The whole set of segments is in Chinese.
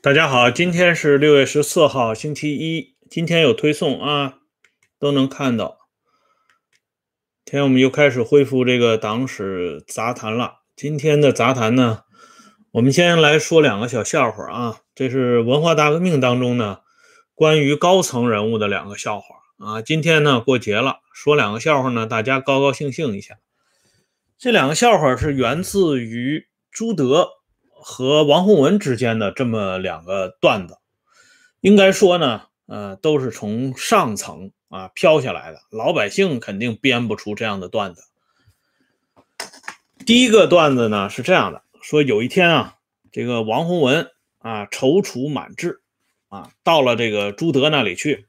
大家好，今天是六月十四号，星期一。今天有推送啊，都能看到。今天我们又开始恢复这个党史杂谈了。今天的杂谈呢，我们先来说两个小笑话啊。这是文化大革命当中呢，关于高层人物的两个笑话啊。今天呢过节了，说两个笑话呢，大家高高兴兴一下。这两个笑话是源自于朱德。和王洪文之间的这么两个段子，应该说呢，呃，都是从上层啊飘下来的，老百姓肯定编不出这样的段子。第一个段子呢是这样的：说有一天啊，这个王洪文啊踌躇满志啊，到了这个朱德那里去。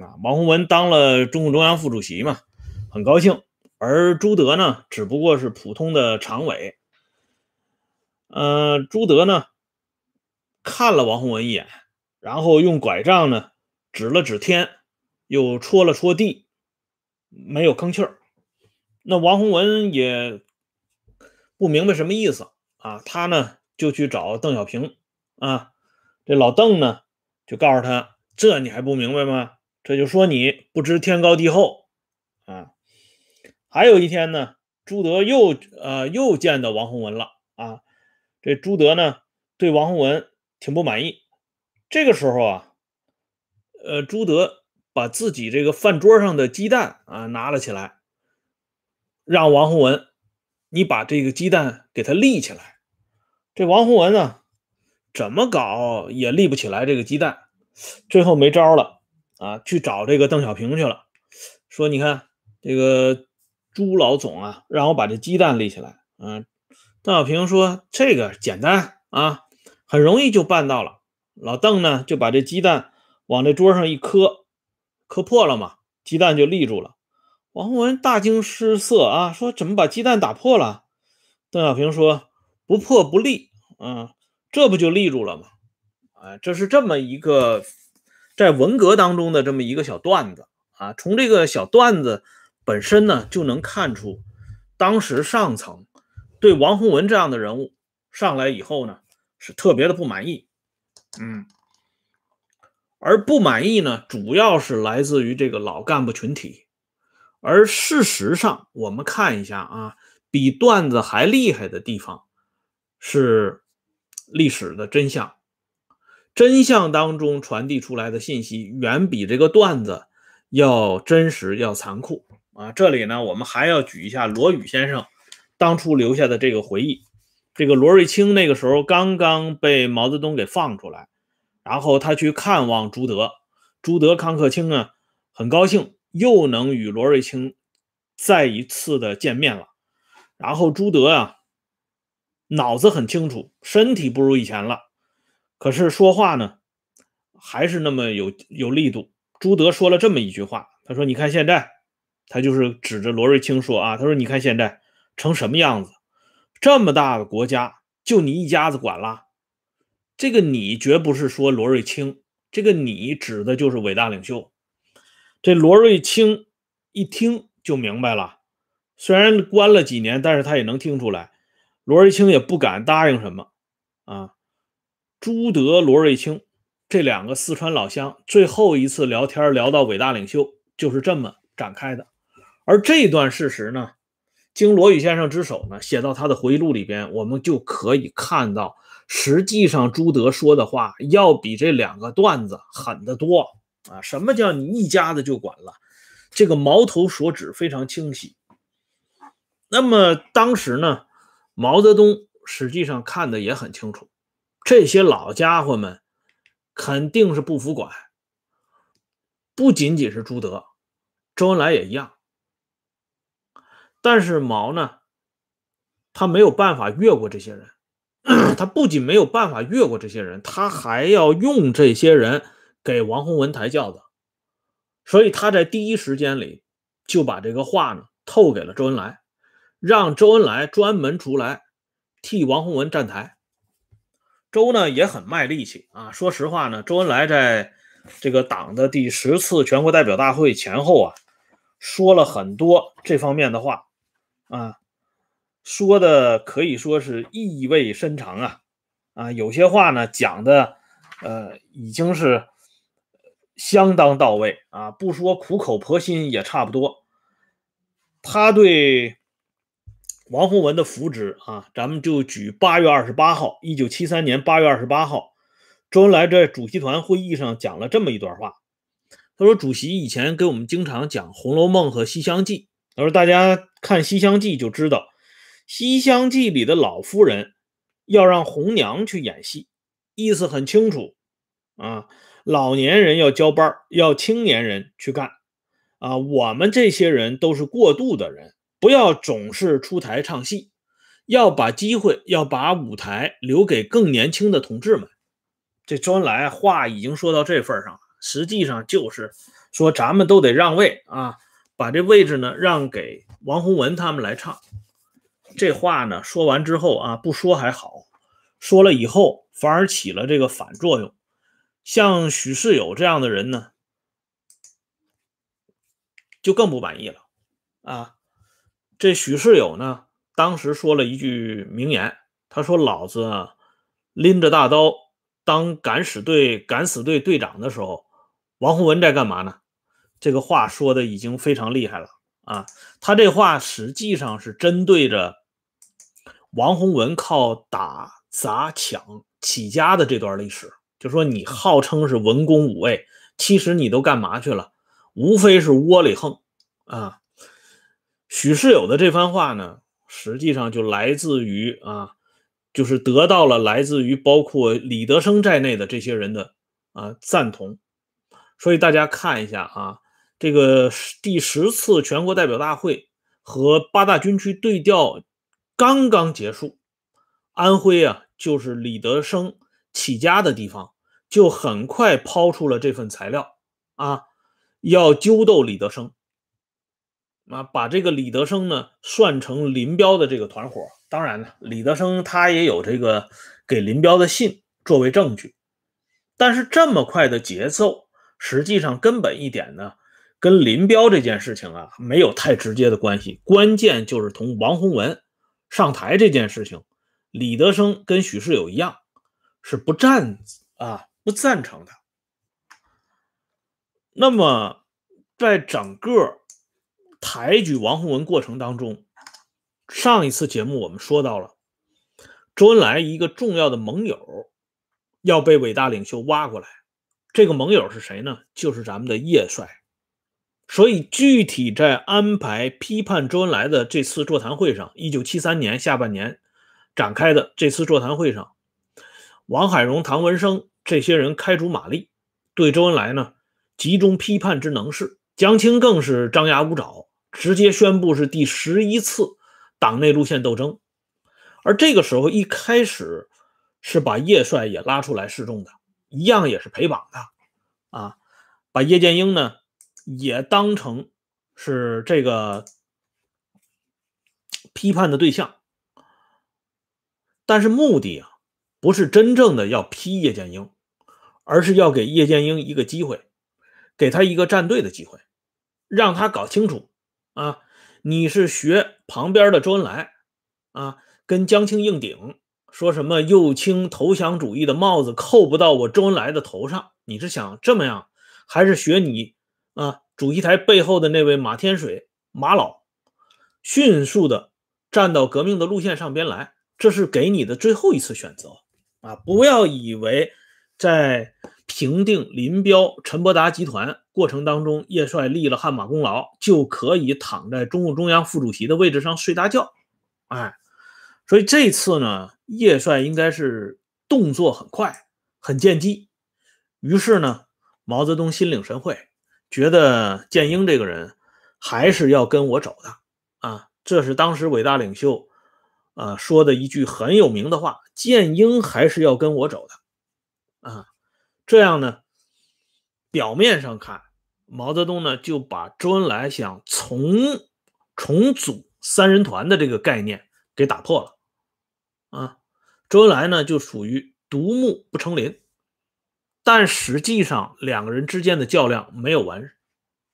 啊，王洪文当了中共中央副主席嘛，很高兴，而朱德呢，只不过是普通的常委。呃，朱德呢看了王洪文一眼，然后用拐杖呢指了指天，又戳了戳地，没有吭气儿。那王洪文也不明白什么意思啊，他呢就去找邓小平啊，这老邓呢就告诉他：“这你还不明白吗？这就说你不知天高地厚啊。”还有一天呢，朱德又呃又见到王洪文了啊。这朱德呢，对王洪文挺不满意。这个时候啊，呃，朱德把自己这个饭桌上的鸡蛋啊拿了起来，让王洪文，你把这个鸡蛋给他立起来。这王洪文呢，怎么搞也立不起来这个鸡蛋，最后没招了啊，去找这个邓小平去了，说你看这个朱老总啊，让我把这鸡蛋立起来，嗯。邓小平说：“这个简单啊，很容易就办到了。”老邓呢就把这鸡蛋往这桌上一磕，磕破了嘛，鸡蛋就立住了。王洪文大惊失色啊，说：“怎么把鸡蛋打破了？”邓小平说：“不破不立，啊，这不就立住了吗？”啊，这是这么一个在文革当中的这么一个小段子啊。从这个小段子本身呢，就能看出当时上层。对王洪文这样的人物上来以后呢，是特别的不满意，嗯，而不满意呢，主要是来自于这个老干部群体。而事实上，我们看一下啊，比段子还厉害的地方是历史的真相，真相当中传递出来的信息远比这个段子要真实、要残酷啊。这里呢，我们还要举一下罗宇先生。当初留下的这个回忆，这个罗瑞卿那个时候刚刚被毛泽东给放出来，然后他去看望朱德，朱德康克清啊，很高兴又能与罗瑞卿再一次的见面了。然后朱德啊，脑子很清楚，身体不如以前了，可是说话呢还是那么有有力度。朱德说了这么一句话，他说：“你看现在，他就是指着罗瑞卿说啊，他说你看现在。”成什么样子？这么大的国家，就你一家子管了。这个你绝不是说罗瑞卿，这个你指的就是伟大领袖。这罗瑞卿一听就明白了，虽然关了几年，但是他也能听出来，罗瑞卿也不敢答应什么啊。朱德、罗瑞卿这两个四川老乡，最后一次聊天聊到伟大领袖，就是这么展开的。而这段事实呢？经罗宇先生之手呢，写到他的回忆录里边，我们就可以看到，实际上朱德说的话要比这两个段子狠得多啊！什么叫你一家子就管了？这个矛头所指非常清晰。那么当时呢，毛泽东实际上看的也很清楚，这些老家伙们肯定是不服管，不仅仅是朱德，周恩来也一样。但是毛呢，他没有办法越过这些人，他不仅没有办法越过这些人，他还要用这些人给王洪文抬轿子，所以他在第一时间里就把这个话呢透给了周恩来，让周恩来专门出来替王洪文站台。周呢也很卖力气啊，说实话呢，周恩来在这个党的第十次全国代表大会前后啊，说了很多这方面的话。啊，说的可以说是意味深长啊，啊，有些话呢讲的呃，已经是相当到位啊，不说苦口婆心也差不多。他对王洪文的扶植啊，咱们就举八月二十八号，一九七三年八月二十八号，周恩来在主席团会议上讲了这么一段话。他说：“主席以前给我们经常讲《红楼梦》和《西厢记》，他说大家看《西厢记》就知道，《西厢记》里的老夫人要让红娘去演戏，意思很清楚啊，老年人要交班，要青年人去干啊。我们这些人都是过渡的人，不要总是出台唱戏，要把机会，要把舞台留给更年轻的同志们。这周恩来话已经说到这份上了。”实际上就是说，咱们都得让位啊，把这位置呢让给王洪文他们来唱。这话呢说完之后啊，不说还好，说了以后反而起了这个反作用。像许世友这样的人呢，就更不满意了啊。这许世友呢，当时说了一句名言，他说：“老子啊，拎着大刀当敢死队敢死队队长的时候。”王洪文在干嘛呢？这个话说的已经非常厉害了啊！他这话实际上是针对着王洪文靠打砸抢起家的这段历史，就说你号称是文攻武卫，其实你都干嘛去了？无非是窝里横啊！许世友的这番话呢，实际上就来自于啊，就是得到了来自于包括李德生在内的这些人的啊赞同。所以大家看一下啊，这个第十次全国代表大会和八大军区对调刚刚结束，安徽啊就是李德生起家的地方，就很快抛出了这份材料啊，要揪斗李德生，啊，把这个李德生呢算成林彪的这个团伙。当然了，李德生他也有这个给林彪的信作为证据，但是这么快的节奏。实际上，根本一点呢，跟林彪这件事情啊没有太直接的关系。关键就是同王洪文上台这件事情，李德生跟许世友一样，是不赞啊不赞成的。那么，在整个抬举王洪文过程当中，上一次节目我们说到了，周恩来一个重要的盟友要被伟大领袖挖过来。这个盟友是谁呢？就是咱们的叶帅。所以具体在安排批判周恩来的这次座谈会上，一九七三年下半年展开的这次座谈会上，王海荣、唐文生这些人开足马力，对周恩来呢集中批判之能事。江青更是张牙舞爪，直接宣布是第十一次党内路线斗争。而这个时候一开始是把叶帅也拉出来示众的。一样也是陪绑的，啊，把叶剑英呢也当成是这个批判的对象，但是目的啊不是真正的要批叶剑英，而是要给叶剑英一个机会，给他一个站队的机会，让他搞清楚啊，你是学旁边的周恩来啊，跟江青硬顶。说什么右倾投降主义的帽子扣不到我周恩来的头上？你是想这么样，还是学你啊？主席台背后的那位马天水马老，迅速的站到革命的路线上边来？这是给你的最后一次选择啊！不要以为在平定林彪、陈伯达集团过程当中，叶帅立了汗马功劳，就可以躺在中共中央副主席的位置上睡大觉。哎，所以这次呢？叶帅应该是动作很快，很见机。于是呢，毛泽东心领神会，觉得建英这个人还是要跟我走的啊。这是当时伟大领袖啊说的一句很有名的话：“建英还是要跟我走的啊。”这样呢，表面上看，毛泽东呢就把周恩来想重重组三人团的这个概念给打破了啊。周恩来呢，就属于独木不成林，但实际上两个人之间的较量没有完，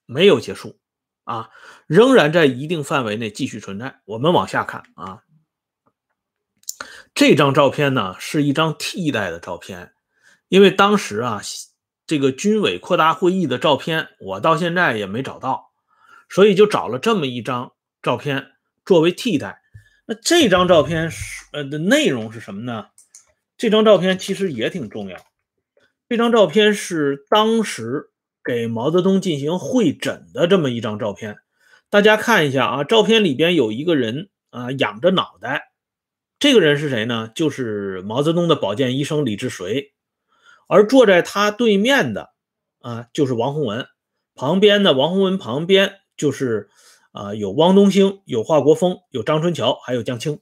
没有结束啊，仍然在一定范围内继续存在。我们往下看啊，这张照片呢是一张替代的照片，因为当时啊，这个军委扩大会议的照片我到现在也没找到，所以就找了这么一张照片作为替代。那这张照片是呃的内容是什么呢？这张照片其实也挺重要。这张照片是当时给毛泽东进行会诊的这么一张照片。大家看一下啊，照片里边有一个人啊，仰着脑袋。这个人是谁呢？就是毛泽东的保健医生李志绥。而坐在他对面的啊，就是王洪文。旁边的，王洪文旁边就是啊，有汪东兴，有华国锋，有张春桥，还有江青。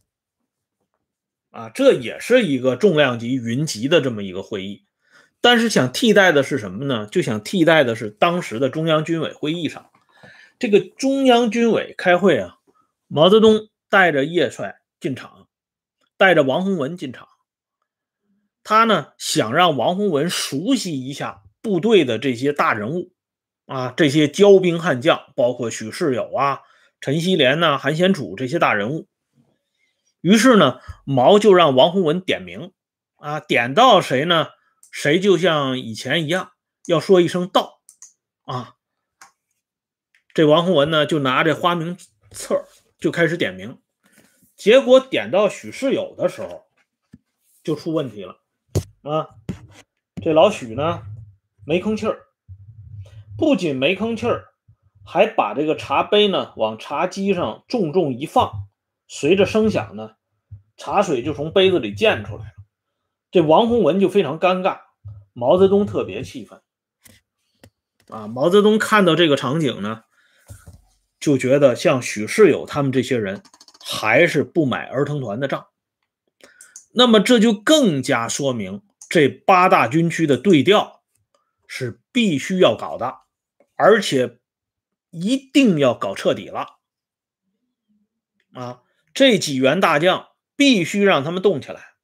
啊，这也是一个重量级云集的这么一个会议。但是想替代的是什么呢？就想替代的是当时的中央军委会议上，这个中央军委开会啊，毛泽东带着叶帅进场，带着王洪文进场。他呢想让王洪文熟悉一下部队的这些大人物，啊，这些骄兵悍将，包括许世友啊、陈锡联呐、韩先楚这些大人物。于是呢，毛就让王洪文点名，啊，点到谁呢？谁就像以前一样要说一声到，啊，这王洪文呢就拿着花名册就开始点名，结果点到许世友的时候就出问题了。啊，这老许呢没吭气儿，不仅没吭气儿，还把这个茶杯呢往茶几上重重一放，随着声响呢，茶水就从杯子里溅出来。这王洪文就非常尴尬，毛泽东特别气愤。啊，毛泽东看到这个场景呢，就觉得像许世友他们这些人还是不买儿童团的账。那么这就更加说明。这八大军区的对调是必须要搞的，而且一定要搞彻底了啊！这几员大将必须让他们动起来。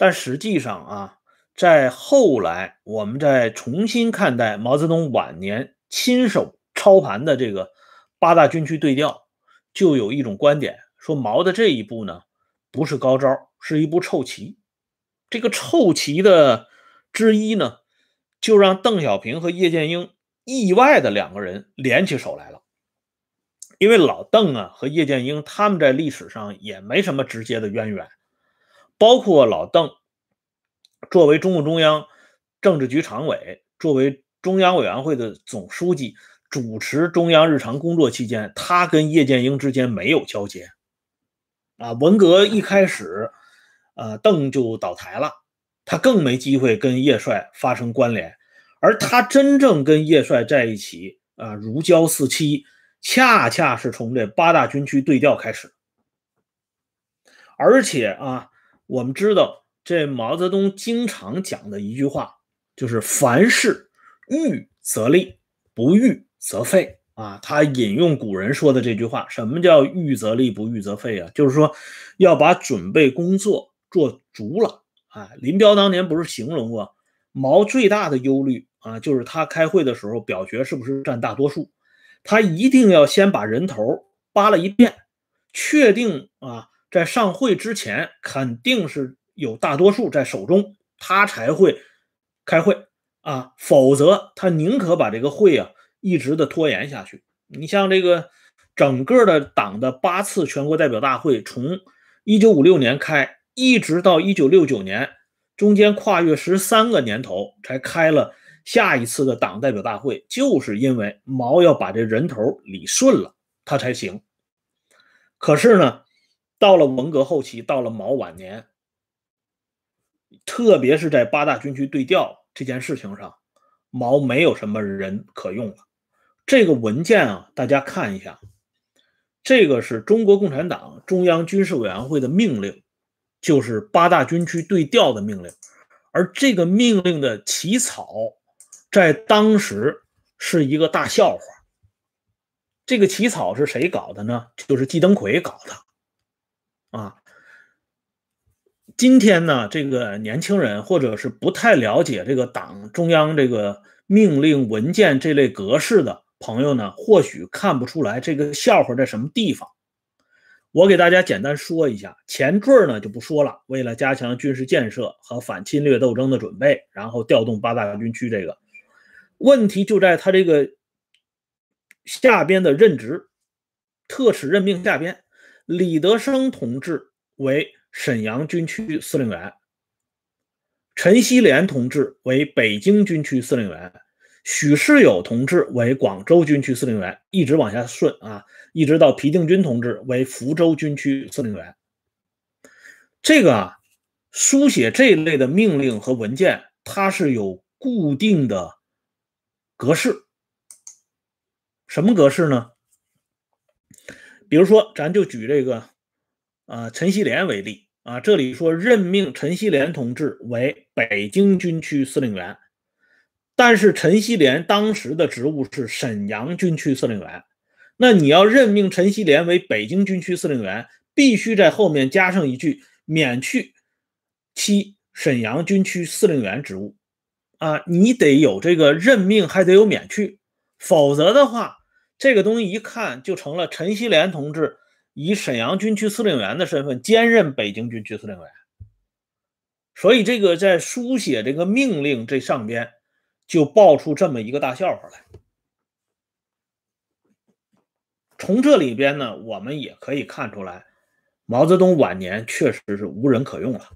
但实际上啊，在后来我们再重新看待毛泽东晚年亲手操盘的这个八大军区对调，就有一种观点说，毛的这一步呢，不是高招，是一步臭棋。这个臭棋的之一呢，就让邓小平和叶剑英意外的两个人联起手来了。因为老邓啊和叶剑英他们在历史上也没什么直接的渊源，包括老邓作为中共中央政治局常委，作为中央委员会的总书记，主持中央日常工作期间，他跟叶剑英之间没有交接。啊，文革一开始。呃，邓就倒台了，他更没机会跟叶帅发生关联，而他真正跟叶帅在一起啊，如胶似漆，恰恰是从这八大军区对调开始。而且啊，我们知道这毛泽东经常讲的一句话，就是凡事预则立，不预则废啊。他引用古人说的这句话，什么叫预则立，不预则废啊？就是说要把准备工作。做足了啊！林彪当年不是形容过毛最大的忧虑啊，就是他开会的时候表决是不是占大多数，他一定要先把人头扒了一遍，确定啊，在上会之前肯定是有大多数在手中，他才会开会啊，否则他宁可把这个会啊一直的拖延下去。你像这个整个的党的八次全国代表大会，从一九五六年开。一直到一九六九年，中间跨越十三个年头才开了下一次的党代表大会，就是因为毛要把这人头理顺了，他才行。可是呢，到了文革后期，到了毛晚年，特别是在八大军区对调这件事情上，毛没有什么人可用了。这个文件啊，大家看一下，这个是中国共产党中央军事委员会的命令。就是八大军区对调的命令，而这个命令的起草，在当时是一个大笑话。这个起草是谁搞的呢？就是季登奎搞的。啊，今天呢，这个年轻人或者是不太了解这个党中央这个命令文件这类格式的朋友呢，或许看不出来这个笑话在什么地方。我给大家简单说一下前缀呢就不说了。为了加强军事建设和反侵略斗争的准备，然后调动八大军区，这个问题就在他这个下边的任职，特使任命下边，李德生同志为沈阳军区司令员，陈锡联同志为北京军区司令员。许世友同志为广州军区司令员，一直往下顺啊，一直到皮定均同志为福州军区司令员。这个啊，书写这一类的命令和文件，它是有固定的格式。什么格式呢？比如说，咱就举这个啊，陈锡联为例啊，这里说任命陈锡联同志为北京军区司令员。但是陈锡联当时的职务是沈阳军区司令员，那你要任命陈锡联为北京军区司令员，必须在后面加上一句免去其沈阳军区司令员职务啊，你得有这个任命，还得有免去，否则的话，这个东西一看就成了陈锡联同志以沈阳军区司令员的身份兼任北京军区司令员，所以这个在书写这个命令这上边。就爆出这么一个大笑话来。从这里边呢，我们也可以看出来，毛泽东晚年确实是无人可用了。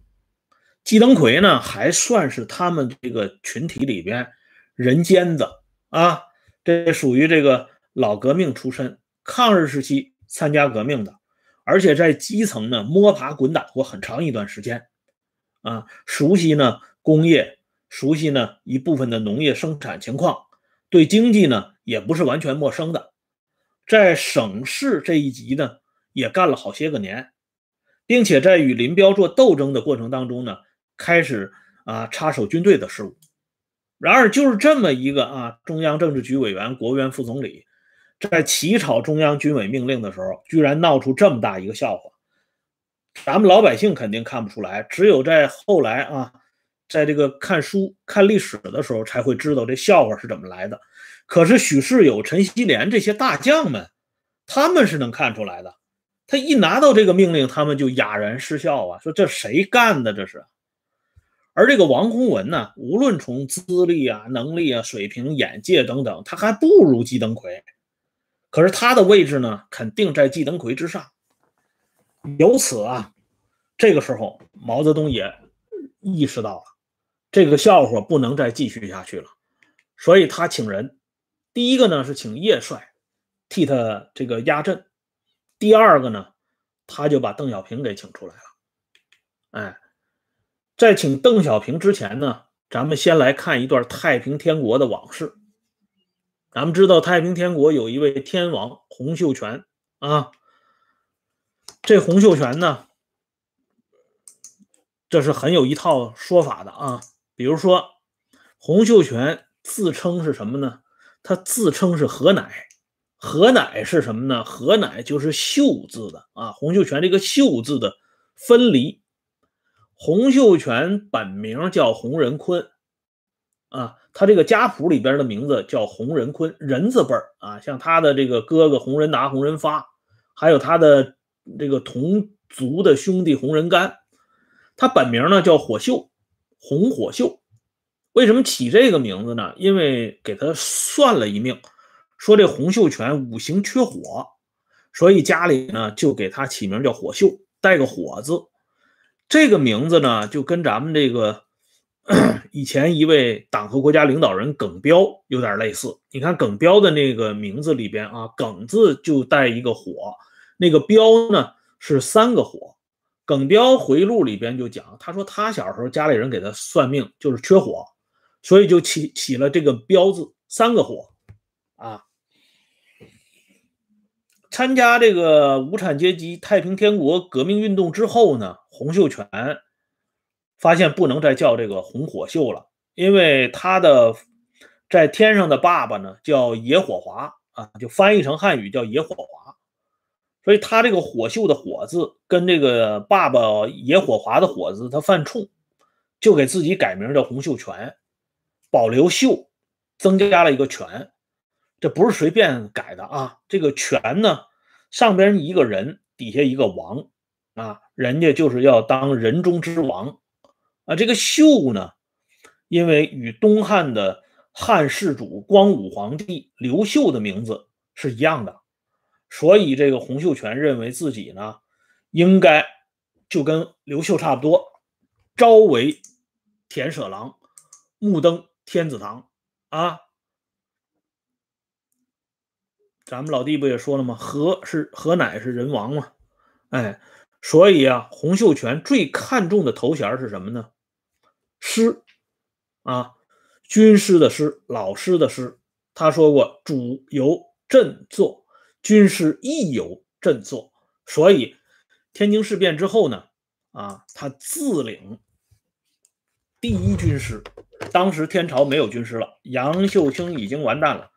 季登奎呢，还算是他们这个群体里边人尖子啊，这属于这个老革命出身，抗日时期参加革命的，而且在基层呢摸爬滚打过很长一段时间啊，熟悉呢工业。熟悉呢一部分的农业生产情况，对经济呢也不是完全陌生的，在省市这一级呢也干了好些个年，并且在与林彪做斗争的过程当中呢，开始啊插手军队的事务。然而就是这么一个啊中央政治局委员、国务院副总理，在起草中央军委命令的时候，居然闹出这么大一个笑话，咱们老百姓肯定看不出来，只有在后来啊。在这个看书看历史的时候，才会知道这笑话是怎么来的。可是许世友、陈锡联这些大将们，他们是能看出来的。他一拿到这个命令，他们就哑然失笑啊，说这谁干的？这是。而这个王洪文呢，无论从资历啊、能力啊、水平、眼界等等，他还不如季登奎。可是他的位置呢，肯定在季登奎之上。由此啊，这个时候毛泽东也意识到了。这个笑话不能再继续下去了，所以他请人，第一个呢是请叶帅替他这个压阵，第二个呢，他就把邓小平给请出来了。哎，在请邓小平之前呢，咱们先来看一段太平天国的往事。咱们知道太平天国有一位天王洪秀全啊，这洪秀全呢，这是很有一套说法的啊。比如说，洪秀全自称是什么呢？他自称是何乃，何乃是什么呢？何乃就是秀字的啊。洪秀全这个秀字的分离，洪秀全本名叫洪仁坤啊，他这个家谱里边的名字叫洪仁坤，人字辈儿啊。像他的这个哥哥洪仁达、洪仁发，还有他的这个同族的兄弟洪仁干，他本名呢叫火秀。洪火秀，为什么起这个名字呢？因为给他算了一命，说这洪秀全五行缺火，所以家里呢就给他起名叫火秀，带个火字。这个名字呢就跟咱们这个 以前一位党和国家领导人耿彪有点类似。你看耿彪的那个名字里边啊，耿字就带一个火，那个彪呢是三个火。耿彪回忆录里边就讲，他说他小时候家里人给他算命，就是缺火，所以就起起了这个彪字，三个火啊。参加这个无产阶级太平天国革命运动之后呢，洪秀全发现不能再叫这个红火秀了，因为他的在天上的爸爸呢叫野火华啊，就翻译成汉语叫野火华。所以他这个火秀的火字跟这个爸爸野火华的火字他犯冲，就给自己改名叫洪秀全，保留秀，增加了一个全，这不是随便改的啊。这个全呢，上边一个人，底下一个王啊，人家就是要当人中之王啊。这个秀呢，因为与东汉的汉世主光武皇帝刘秀的名字是一样的，所以这个洪秀全认为自己呢，应该就跟刘秀差不多，朝为田舍郎，暮登天子堂啊。咱们老弟不也说了吗？何是何乃是人王嘛？哎，所以啊，洪秀全最看重的头衔是什么呢？师啊，军师的师，老师的师。他说过：“主由朕做，军师亦由朕做。”所以天津事变之后呢，啊，他自领第一军师。当时天朝没有军师了，杨秀清已经完蛋了。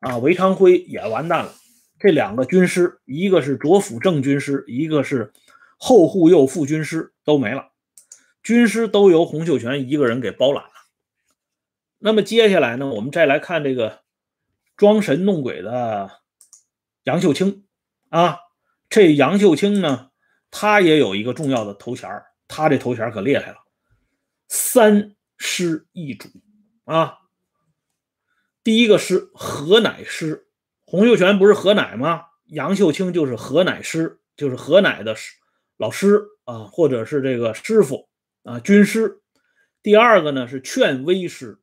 啊，韦昌辉也完蛋了。这两个军师，一个是左辅正军师，一个是后护右副军师，都没了。军师都由洪秀全一个人给包揽了。那么接下来呢，我们再来看这个装神弄鬼的杨秀清啊。这杨秀清呢，他也有一个重要的头衔他这头衔可厉害了，三师一主啊。第一个师何乃师，洪秀全不是何乃吗？杨秀清就是何乃师，就是何乃的师老师啊，或者是这个师傅啊，军师。第二个呢是劝威师，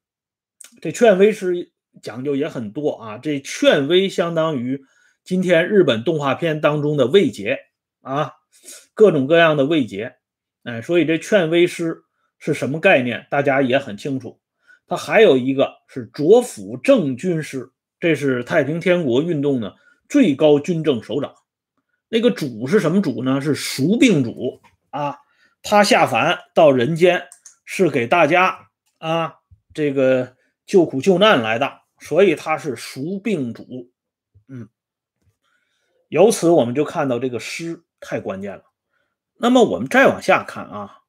这劝威师讲究也很多啊。这劝威相当于今天日本动画片当中的魏杰啊，各种各样的魏杰，哎，所以这劝威师是什么概念，大家也很清楚。他还有一个是左辅正军师，这是太平天国运动的最高军政首长。那个主是什么主呢？是赎病主啊。他下凡到人间是给大家啊这个救苦救难来的，所以他是赎病主。嗯，由此我们就看到这个师太关键了。那么我们再往下看啊，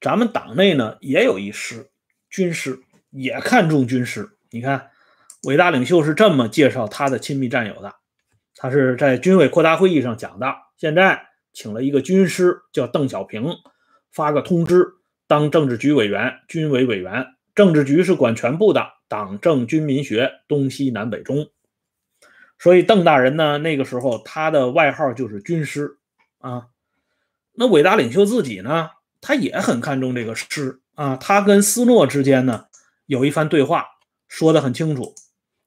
咱们党内呢也有一师。军师也看重军师，你看，伟大领袖是这么介绍他的亲密战友的。他是在军委扩大会议上讲的。现在请了一个军师，叫邓小平，发个通知，当政治局委员、军委委员。政治局是管全部的，党政军民学东西南北中。所以邓大人呢，那个时候他的外号就是军师啊。那伟大领袖自己呢，他也很看重这个师。啊，他跟斯诺之间呢有一番对话，说的很清楚。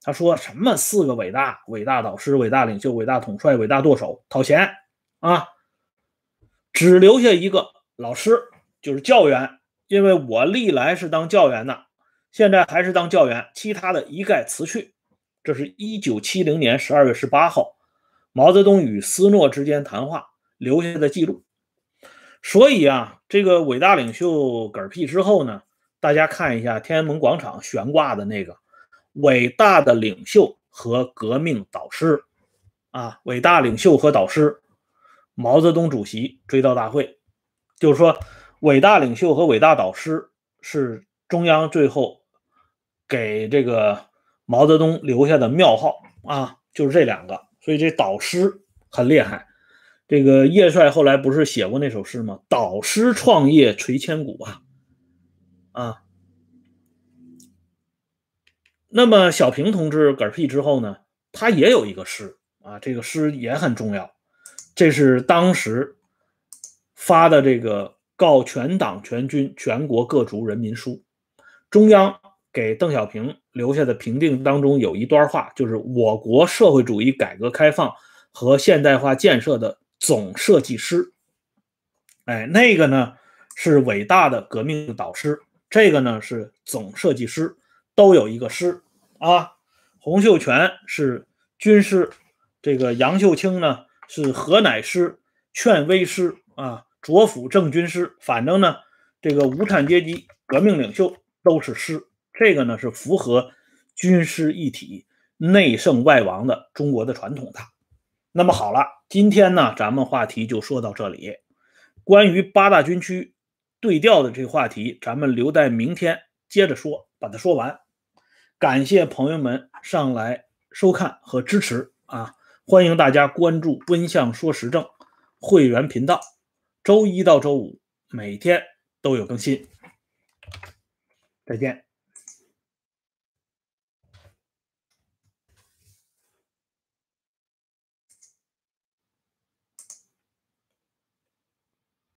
他说什么四个伟大、伟大导师、伟大领袖、伟大统帅、伟大舵手讨钱啊，只留下一个老师，就是教员。因为我历来是当教员的，现在还是当教员，其他的一概辞去。这是一九七零年十二月十八号，毛泽东与斯诺之间谈话留下的记录。所以啊，这个伟大领袖嗝屁之后呢，大家看一下天安门广场悬挂的那个伟大的领袖和革命导师啊，伟大领袖和导师毛泽东主席追悼大会，就是说伟大领袖和伟大导师是中央最后给这个毛泽东留下的庙号啊，就是这两个，所以这导师很厉害。这个叶帅后来不是写过那首诗吗？导师创业垂千古啊，啊。那么小平同志嗝屁之后呢，他也有一个诗啊，这个诗也很重要，这是当时发的这个告全党全军全国各族人民书，中央给邓小平留下的评定当中有一段话，就是我国社会主义改革开放和现代化建设的。总设计师，哎，那个呢是伟大的革命导师，这个呢是总设计师，都有一个师啊。洪秀全是军师，这个杨秀清呢是何乃师、劝威师啊，左辅正军师，反正呢这个无产阶级革命领袖都是师，这个呢是符合军师一体、内圣外王的中国的传统的。那么好了，今天呢，咱们话题就说到这里。关于八大军区对调的这个话题，咱们留待明天接着说，把它说完。感谢朋友们上来收看和支持啊！欢迎大家关注“温相说时政”会员频道，周一到周五每天都有更新。再见。